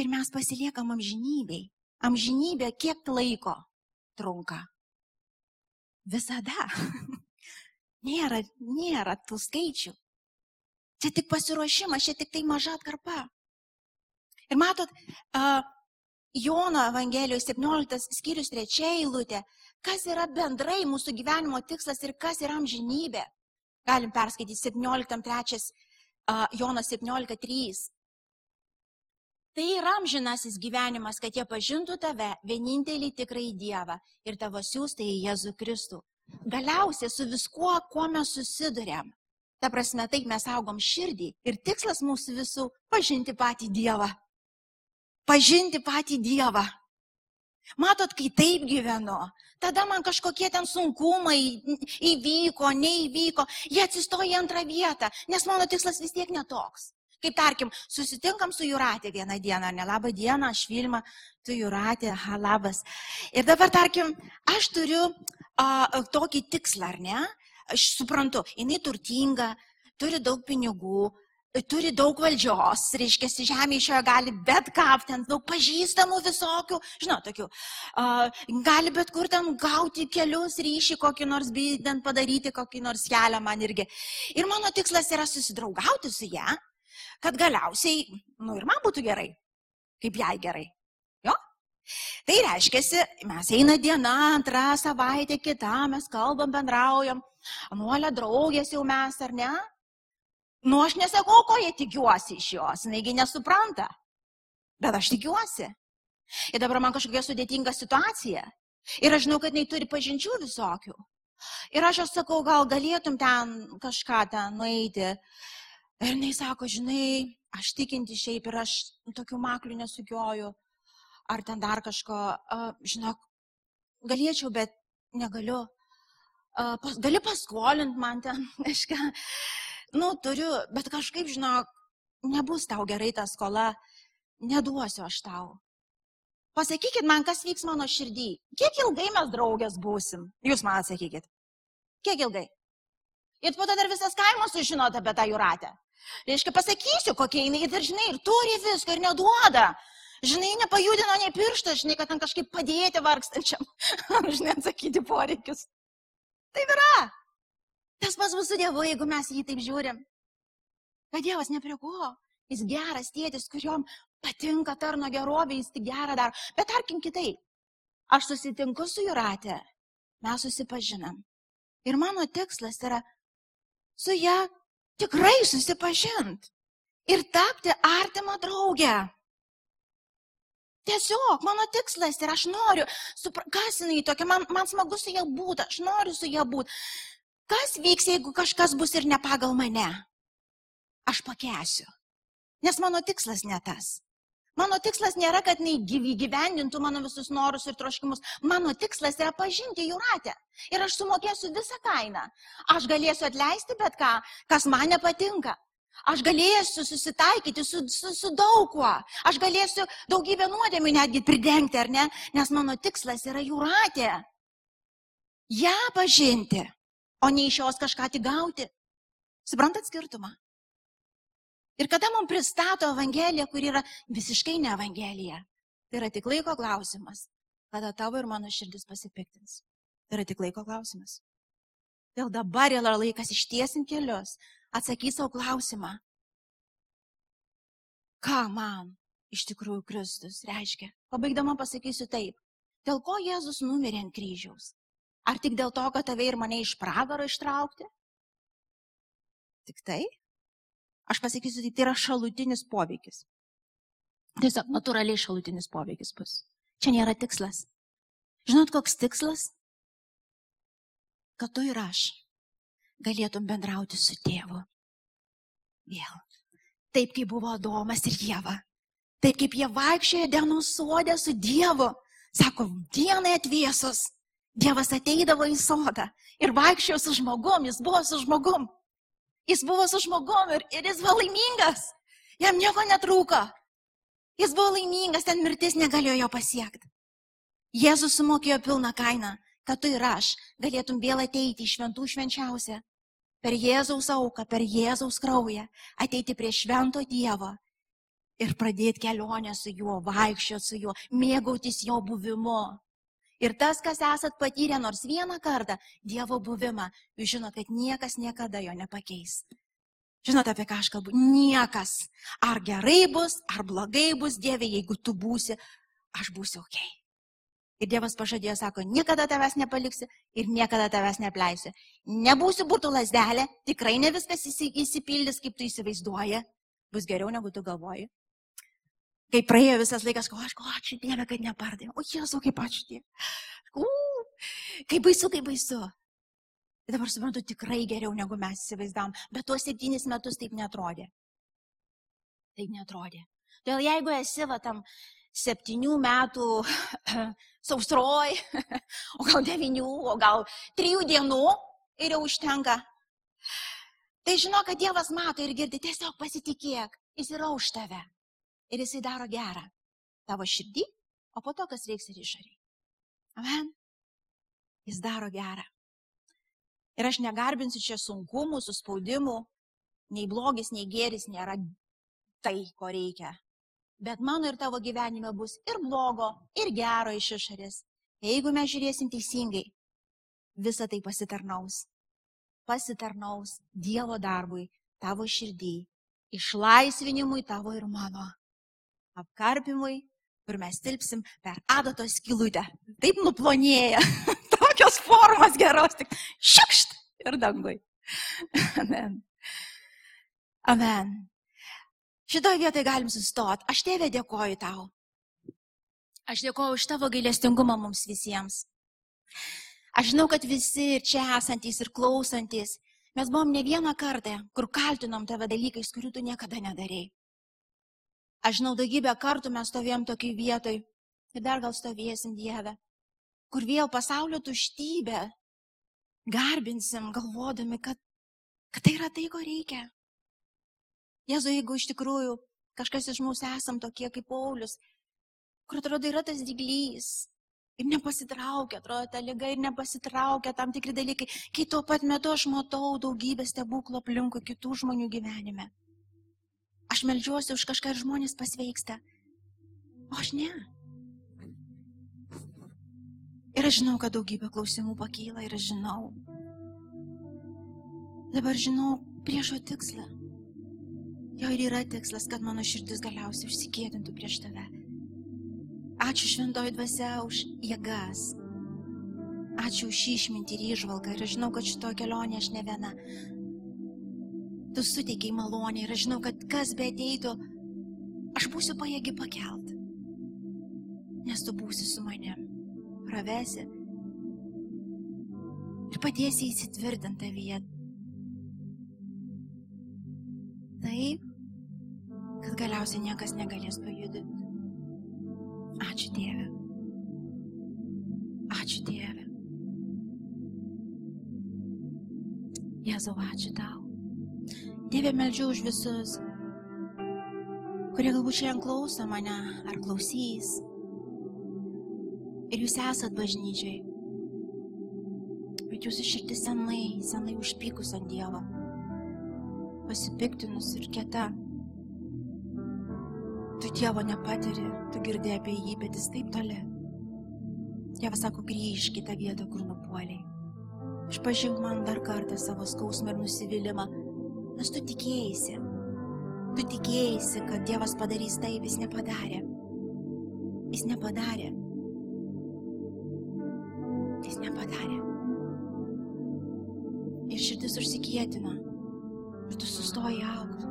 Ir mes pasiliekam amžinybei. Amžinybė kiek laiko trunka? Visada. nėra, nėra tų skaičių. Čia tik pasiruošimas, čia tik tai maža atkarpa. Ir matot, Jono Evangelijos 17 skyrius 3 eilutė, kas yra bendrai mūsų gyvenimo tikslas ir kas yra amžinybė. Galim perskaityti 17.3, Jono 17.3. Tai yra amžinasis gyvenimas, kad jie pažintų tave, vienintelį tikrąjį Dievą ir tavo siūstą į Jėzų Kristų. Galiausiai su viskuo, kuo mes susidurėm. Ta prasme, taip mes augom širdį ir tikslas mūsų visų - pažinti patį Dievą pažinti patį Dievą. Matot, kai taip gyvenu, tada man kažkokie ten sunkumai įvyko, neįvyko, jie atsistoja į antrą vietą, nes mano tikslas vis tiek netoks. Kaip tarkim, susitinkam su Juratė vieną dieną, ne labą dieną, aš Vilma, tu Juratė, aha, labas. Ir dabar, tarkim, aš turiu a, tokį tikslą, ar ne? Aš suprantu, jinai turtinga, turi daug pinigų, turi daug valdžios, reiškia, žemė iš jo gali bet ką, ten daug pažįstamų visokių, žinot, tokių, uh, gali bet kur ten gauti kelius ryšį, kokį nors bydant padaryti, kokį nors kelią man irgi. Ir mano tikslas yra susidraugauti su ją, kad galiausiai, nu ir man būtų gerai, kaip jai gerai. Jo? Tai reiškia, mes eina diena, antra savaitė, kita, mes kalbam, bendraujam, nuolė draugės jau mes, ar ne? Nu, aš nesakau, ko jie tikiuosi iš jos, naigi nesupranta. Bet aš tikiuosi. Ir dabar man kažkokia sudėtinga situacija. Ir aš žinau, kad jinai turi pažinčių visokių. Ir aš jos sakau, gal galėtum ten kažką ten nueiti. Ir jinai sako, žinai, aš tikinti šiaip ir aš tokių maklių nesukioju. Ar ten dar kažko, uh, žinok, galėčiau, bet negaliu. Uh, pas, gali paskolinti man ten, aiškiai nu, turiu, bet kažkaip, žinok, nebus tau gerai ta skola, neduosiu aš tau. Pasakykit man, kas vyks mano širdį. Kiek ilgai mes draugės būsim? Jūs man atsakykit. Kiek ilgai? Ir po to dar visas kaimas sužinot apie tą jūratę. Reiškia, pasakysiu, kokie jinai ir žinai, ir turi viską, ir neduoda. Žinai, nepajudino nei pirštą, žinai, kad ten kažkaip padėti vargstančiam. žinai, atsakyti poreikius. Taip yra. Tas pas mūsų Dievu, jeigu mes jį taip žiūrim. Kad Dievas ne prie ko. Jis geras tėtis, kuriuom patinka tarno gerovė, jis tik gerą daro. Bet tarkim kitaip. Aš susitinku su Juratė, mes susipažinam. Ir mano tikslas yra su ją tikrai susipažinti ir tapti artimą draugę. Tiesiog mano tikslas ir aš noriu, supra, kas jinai tokia, man, man smagu su ją būti, aš noriu su ją būti. Kas vyks, jeigu kažkas bus ir ne pagal mane? Aš pakęsiu. Nes mano tikslas ne tas. Mano tikslas nėra, kad nei gyvendintų mano visus norus ir troškimus. Mano tikslas yra pažinti jūratę. Ir aš sumokėsiu visą kainą. Aš galėsiu atleisti bet ką, kas man nepatinka. Aš galėsiu susitaikyti su, su, su daug kuo. Aš galėsiu daugybę nuodėmių netgi pridengti, ar ne? Nes mano tikslas yra jūratė. Ja pažinti o ne iš jos kažką tik gauti. Suprantat skirtumą? Ir kada mums pristato Evangeliją, kur yra visiškai ne Evangelija, tai yra tik laiko klausimas, kada tavo ir mano širdis pasipiktins. Tai yra tik laiko klausimas. Dėl dabar yra laikas ištiesinti kelius, atsakyti savo klausimą. Ką man iš tikrųjų Kristus reiškia? Pabaigdama pasakysiu taip. Dėl ko Jėzus numirė ant kryžiaus? Ar tik dėl to, kad tave ir mane iš pragaro ištraukti? Tik tai? Aš pasakysiu, tai, yra šalutinis poveikis. Tiesiog natūraliai šalutinis poveikis bus. Čia nėra tikslas. Žinot, koks tikslas? kad tu ir aš galėtum bendrauti su tėvu. Vėl. Taip kaip buvo Adomas ir Jėva. Taip kaip jie vaikščiojo dienų sodę su Dievu. Sako, dienai atviesus. Dievas ateidavo į sodą ir vaikščiojo su žmogum, jis buvo su žmogum. Jis buvo su žmogum ir, ir jis buvo laimingas. Jam nieko netrūko. Jis buvo laimingas, ten mirtis negalėjo jo pasiekti. Jėzus sumokėjo pilną kainą, kad tu ir aš galėtum vėl ateiti į šventų švenčiausią. Per Jėzaus auką, per Jėzaus kraują ateiti prie švento Dievo ir pradėti kelionę su juo, vaikščioti su juo, mėgautis jo buvimu. Ir tas, kas esat patyrę nors vieną kartą Dievo buvimą, jūs žinot, kad niekas niekada jo nepakeis. Žinot, apie ką aš kalbu? Niekas. Ar gerai bus, ar blogai bus, Dieve, jeigu tu būsi, aš būsiu ok. Ir Dievas pažadėjo, sako, niekada tavęs nepaliksi ir niekada tavęs nepleisiu. Nebūsiu būtų lasdelė, tikrai ne viskas įsipildys, kaip tu įsivaizduoji. Bus geriau negu tu galvoji. Kai praėjo visas laikas, ko aš, ko ačiū Dieve, kad nepardė. O Jėzau, kaip ačiū Dieve. U, kaip baisu, kaip baisu. Ir dabar suprantu, tikrai geriau negu mes įsivaizdavom. Bet tuos septynis metus taip netrodė. Taip netrodė. Todėl jeigu esi va tam septynių metų sausroj, o gal devinių, o gal trijų dienų ir jau užtenka. Tai žinok, kad Dievas mato ir girdi, tiesiog pasitikėk, jis yra už tave. Ir jisai daro gerą tavo širdį, o po to, kas reiks ir išoriai. Amen. Jis daro gerą. Ir aš negarbinsiu čia sunkumų, suspaudimų, nei blogis, nei gėris nėra tai, ko reikia bet mano ir tavo gyvenime bus ir blogo, ir gero iš išorės. Jeigu mes žiūrėsim teisingai, visa tai pasitarnaus. Pasitarnaus Dievo darbui, tavo širdį, išlaisvinimui tavo ir mano, apkarpimui, kur mes tilpsim per adatos skilutę. Taip nuplonėja, tokios formos geros, tik šakšt ir dangui. Amen. Amen. Šitoje vietoje galim sustoti. Aš tėvė dėkoju tau. Aš dėkoju už tavo gailestingumą mums visiems. Aš žinau, kad visi ir čia esantys ir klausantis, mes buvom ne vieną kartą, kur kaltinom tave dalykais, kurių tu niekada nedarėjai. Aš žinau, daugybę kartų mes stovėjom tokiai vietoj ir dar gal stovėsim Dievę, kur vėl pasaulio tuštybė garbinsim, galvodami, kad, kad tai yra tai, ko reikia. Jėzu, jeigu iš tikrųjų kažkas iš mūsų esam tokie kaip Paulius, kur atrodo yra tas dyglys ir nepasitraukia, atrodo ta lyga ir nepasitraukia tam tikri dalykai, kai tuo pat metu aš matau daugybę stebuklų aplinkui kitų žmonių gyvenime. Aš melžiuosi už kažką ir žmonės pasveiksta, o aš ne. Ir aš žinau, kad daugybė klausimų pakyla ir aš žinau. Dabar žinau priešo tikslą. Jo ir yra tikslas, kad mano širdis galiausiai užsikėdintų prieš tave. Ačiū šventoji dvasia už jėgas. Ačiū už išmintį ir išvalgą. Ir aš žinau, kad šito kelionė aš ne viena. Tu suteikiai malonę ir aš žinau, kad kas be ateitų, aš būsiu pajėgi pakelt. Nes tu būsi su manim. Pravesi. Ir padėsi įsitvirtinti vietą. Taip, kad galiausiai niekas negalės pajudinti. Ačiū Dieve. Ačiū Dieve. Jėzau, ačiū tau. Dieve, meldžiu už visus, kurie galbūt šiandien klauso mane ar klausys. Ir jūs esat bažnyčiai. Bet jūsų širdis senai, senai užpykus ant Dievo. Pasipiktinus ir kieta. Tu Dievo nepatiri, tu girdėjai apie jį, bet jis taip toli. Dievas sako, grįžk į tą vietą, kur nupuoliai. Išpažink man dar kartą savo skausmą ir nusivylimą, nes tu tikėjai. Tu tikėjai, kad Dievas padarys taip, jis nepadarė. Jis nepadarė. Jis nepadarė. Ir širdis užsikėtina. Ir tu sustoji aukti.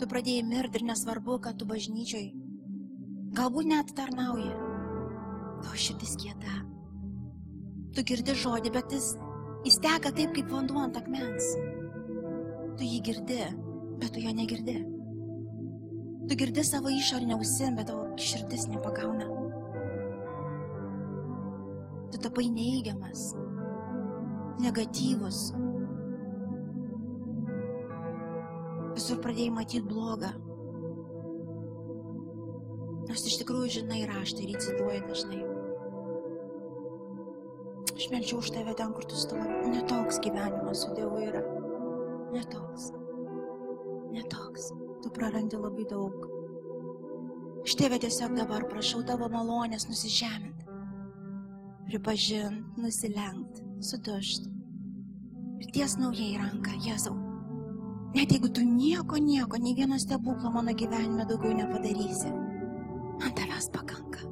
Tu pradėjai mirti ir nesvarbu, kad tu bažnyčioj. Galbūt net tarnauji. Tavo širdis kieta. Tu girdi žodį, bet jis, Jis teka taip kaip vanduo ant akmens. Tu jį girdi, bet tu jo negirdi. Tu girdi savo išorinę ausim, bet tavo širdis nepagauna. Tu tapai neįgiamas, negatyvus. Visur pradėjai matyti blogą. Nors iš tikrųjų žinai raštą ir įcituoji dažnai. Aš melčiau už tave ten, kur tu stovi. Netoks gyvenimas su Dievu yra. Netoks. Netoks. Tu prarandi labai daug. Aš tėvė tiesiog dabar prašau tavo malonės nusižeminti. Pripažint, nusilenkt, sudušt. Ir ties naujai ranką, Jėzau. Net jeigu tu nieko, nieko, nei vieno stebuklo mano gyvenime daugiau nepadarysi, man tavęs pakanka.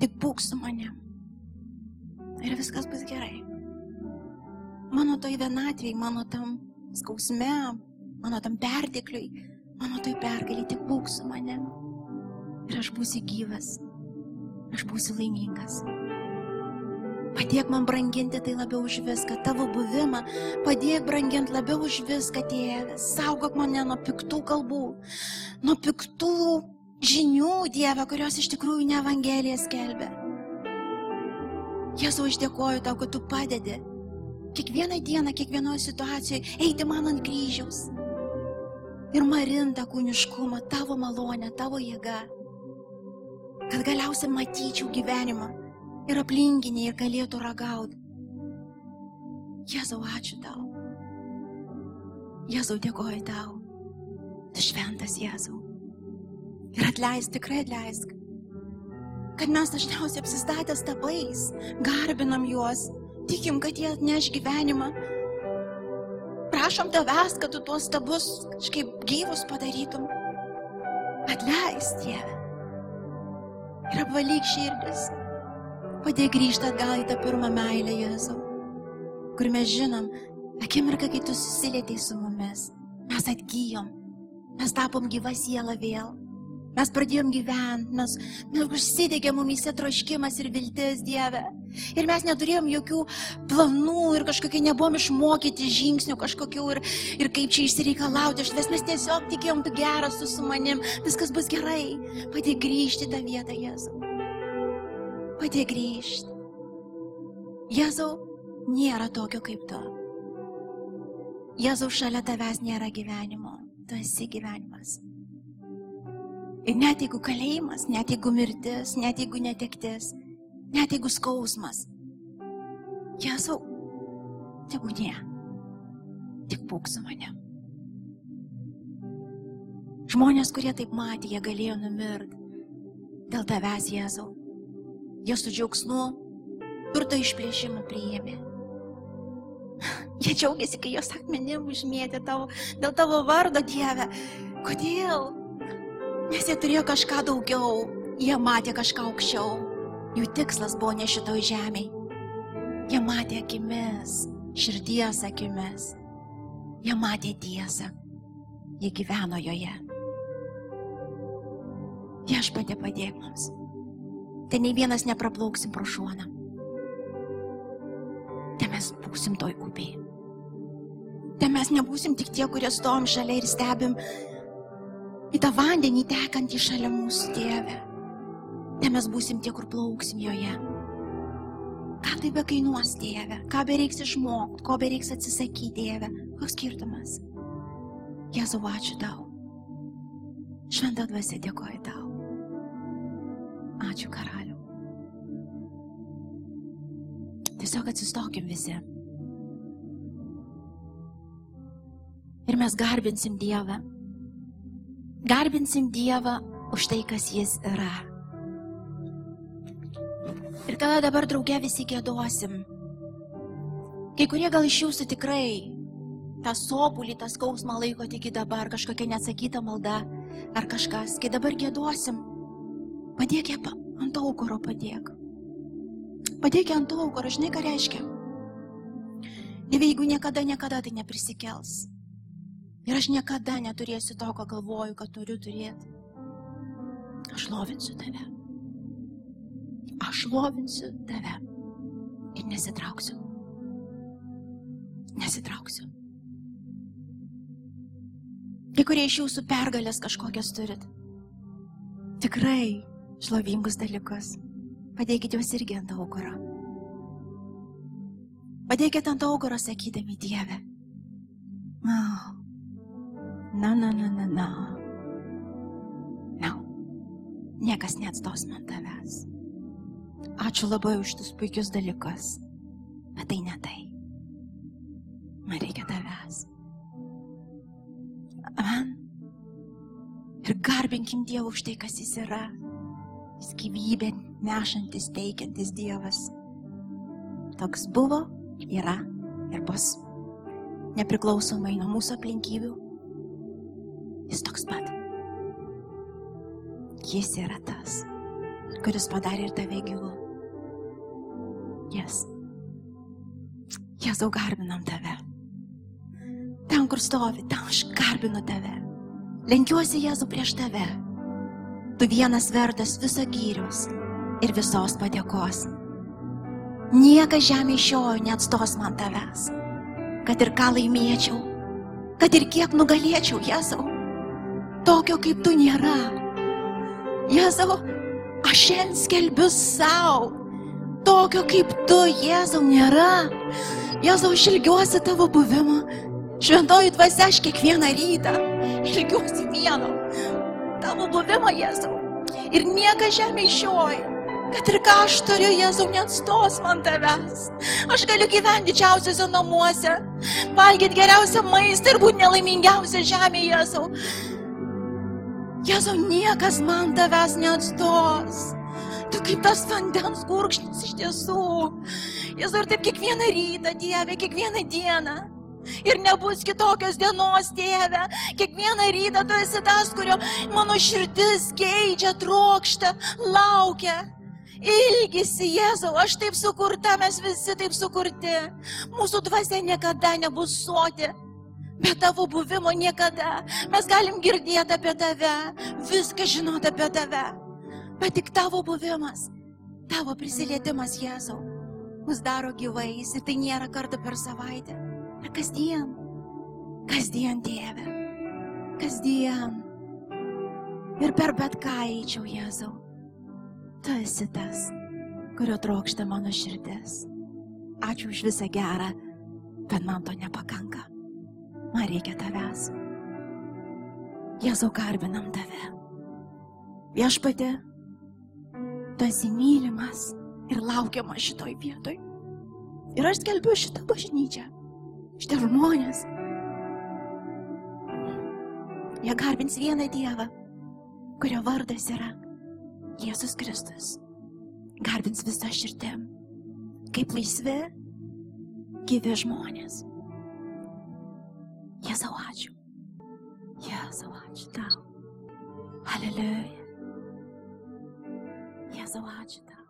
Tik būk su manim. Ir viskas bus gerai. Mano toj vienatvėj, mano tam skausme, mano tam pertekliui, mano toj pergalį, tik būk su manim. Ir aš būsiu gyvas. Aš būsiu laimingas. Padėk man branginti tai labiau už viską, tavo buvimą. Padėk branginti labiau už viską, tėvė. Saugok mane nuo piktų kalbų, nuo piktų žinių, Dieve, kurios iš tikrųjų ne Evangelija skelbia. Jėzau, aš dėkoju tau, kad tu padedi kiekvieną dieną, kiekvienoje situacijoje eiti man ant kryžiaus ir marintą kūniškumą, tavo malonę, tavo jėgą, kad galiausiai matyčiau gyvenimą ir aplinkiniai ir galėtų ragauti. Jėzau, ačiū tau. Jėzau, dėkoju tau. Tu šventas Jėzau. Ir atleisk, tikrai atleisk. Kad mes dažniausiai apsistatę stabais, garbinam juos, tikim, kad jie atneš gyvenimą. Prašom tavęs, kad tu tuos stabus kažkaip gyvus padarytum. Atleisk, Dieve. Ir apvalyk širdis. Padėk grįžti atgal į tą pirmą meilę Jėzau, kur mes žinom, akimirką, kai tu susilietėjai su mumis, mes atgyjom, mes tapom gyva siela vėl. Mes pradėjom gyventi, mes, mes užsidegė mumise troškimas ir viltis Dieve. Ir mes neturėjom jokių planų ir kažkokie nebuvom išmokyti žingsnių kažkokių ir, ir kaip čia išsireikalauti. Vis mes tiesiog tikėjom, tu geras su, su manim, viskas bus gerai. Padėk grįžti tą vietą, Jėzau. Padėk grįžti. Jėzau, nėra tokio kaip tu. Jėzau, šalia tavęs nėra gyvenimo. Tu esi gyvenimas. Ir net jeigu kalėjimas, net jeigu mirtis, net jeigu netektis, net jeigu skausmas. Jėzau, tegu ne. Tik būk su manim. Žmonės, kurie taip matė, jie galėjo numirti. Dėl tavęs, Jėzau. Jie su džiaugsmu turto išplėšimą priėmė. Jie džiaugiasi, kai jos akmenim užmėtė tavo, dėl tavo vardo, Dieve. Kodėl? Nes jie turėjo kažką daugiau, jie matė kažką aukščiau. Jų tikslas buvo ne šitoj žemėje. Jie matė akimis, širdies akimis. Jie matė tiesą. Jie gyveno joje. Viešpatė padėk mums. Tai nei vienas nepraplauksim pro šoną. Te mes būsim toj upėje. Te mes nebūsim tik tie, kurie stovim šalia ir stebim į tą vandenį tekantį šalia mūsų tėvę. Te mes būsim tie, kur plauksim joje. Ką tai be kainuos tėvė, ką bereiks išmokti, ko bereiks atsisakyti tėvė, koks skirtumas. Jėzau, ačiū tau. Šventą dvasę dėkoju tau. Ačiū karaliu. Tiesiog atsistokim visi. Ir mes garbinsim Dievą. Garbinsim Dievą už tai, kas Jis yra. Ir tada dabar drauge visi gėdosim. Kai kurie gal iš jūsų tikrai tą sopulį, tą skausmą laiko tik dabar, kažkokia neatsakyta malda ar kažkas. Kai dabar gėdosim, padėk ją ant aukoro, padėk. Padėk ją ant aukoro, žinai, ką reiškia. Ir jeigu niekada, niekada tai neprisikels. Ir aš niekada neturėsiu to, ko galvoju, kad turiu turėti. Aš lovinsiu tave. Aš lovinsiu tave. Ir nesitrauksiu. nesitrauksiu. Kai kurie iš jūsų pergalės kažkokias turit. Tikrai šlovingus dalykus. Padėkite juos irgi ant auguro. Padėkite ant auguro sakydami Dievę. Oh. Na, na, na, na, na. Na. Niekas neatstos man tavęs. Ačiū labai už tus puikius dalykus. Bet tai ne tai. Man reikia tavęs. Amen. Ir garbinkim Dievą už tai, kas jis yra. Jis gyvybė nešantis, teikiantis Dievas. Toks buvo, yra ir bus. Nepriklausomai nuo mūsų aplinkybių. Jis toks pat. Jis yra tas, kuris padarė ir tave gyvu. Jis. Jėzau, garbinam tave. Ten, kur stovi, ten aš garbinu tave. Lenkiuosi Jėzų prieš tave. Tu vienas vertas viso gyrius ir visos padėkos. Niekas žemė šiojo neatstos man tavęs. Kad ir ką laimėčiau, kad ir kiek nugalėčiau, Jėzau, tokio kaip tu nėra. Jėzau, aš šiandien skelbiu savo, tokio kaip tu, Jėzau, nėra. Jėzau, aš ilgiuosi tavo buvimo. Šventoji dvasia aš kiekvieną rytą ilgiuosi vieno. Tavo buvimo, Jėzau. Ir niekas žemė išioja. Kad ir ką aš turiu, Jėzau, neatstos man tavęs. Aš galiu gyventi didžiausiuose namuose, valgyti geriausią maistą ir būti nelaimingiausia žemė, Jėzau. Jėzau, niekas man tavęs neatstos. Tu kaip tas vandens gurkšnis iš tiesų. Jėzau, ir taip kiekvieną rytą, Dieve, kiekvieną dieną. Ir nebus kitokios dienos, tėve. Kiekvieną rytą tu esi tas, kurio mano širdis geidžia, trokšta, laukia. Ilgisi, Jėzau, aš taip sukurta, mes visi taip sukurti. Mūsų dvasia niekada nebus soti. Be tavo buvimo niekada. Mes galim girdėti apie tave, viską žinoti apie tave. Bet tik tavo buvimas, tavo prisilietimas, Jėzau, mus daro gyvais ir tai nėra kartą per savaitę. Ir kasdien, kasdien, tėve, kasdien. Ir per bet ką eičiau, Jėzau. Tu esi tas, kurio trokšta mano širdis. Ačiū už visą gerą, bet man to nepakanka. Man reikia tavęs. Jėzau, garbinam tave. Viešpatė, tu esi mylimas ir laukiamas šitoj vietoj. Ir aš skelbiu šitą bažnyčią, šitie žmonės. Jie garbins vieną Dievą, kurio vardas yra Jėzus Kristus. Garbins visą širdim, kaip laisvi, gyvi žmonės. Jėzau, ačiū. Jėzau, ačiū tau. Aleliuja. Jėzau, ačiū tau.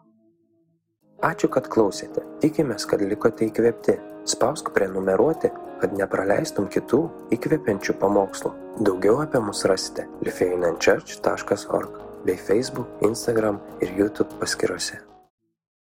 Ačiū, kad klausėte. Tikimės, kad likote įkvėpti. Spausk prenumeruoti, kad nepraleistum kitų įkvepiančių pamokslų. Daugiau apie mus rasite lifeinanchurch.org bei Facebook, Instagram ir YouTube paskyrose.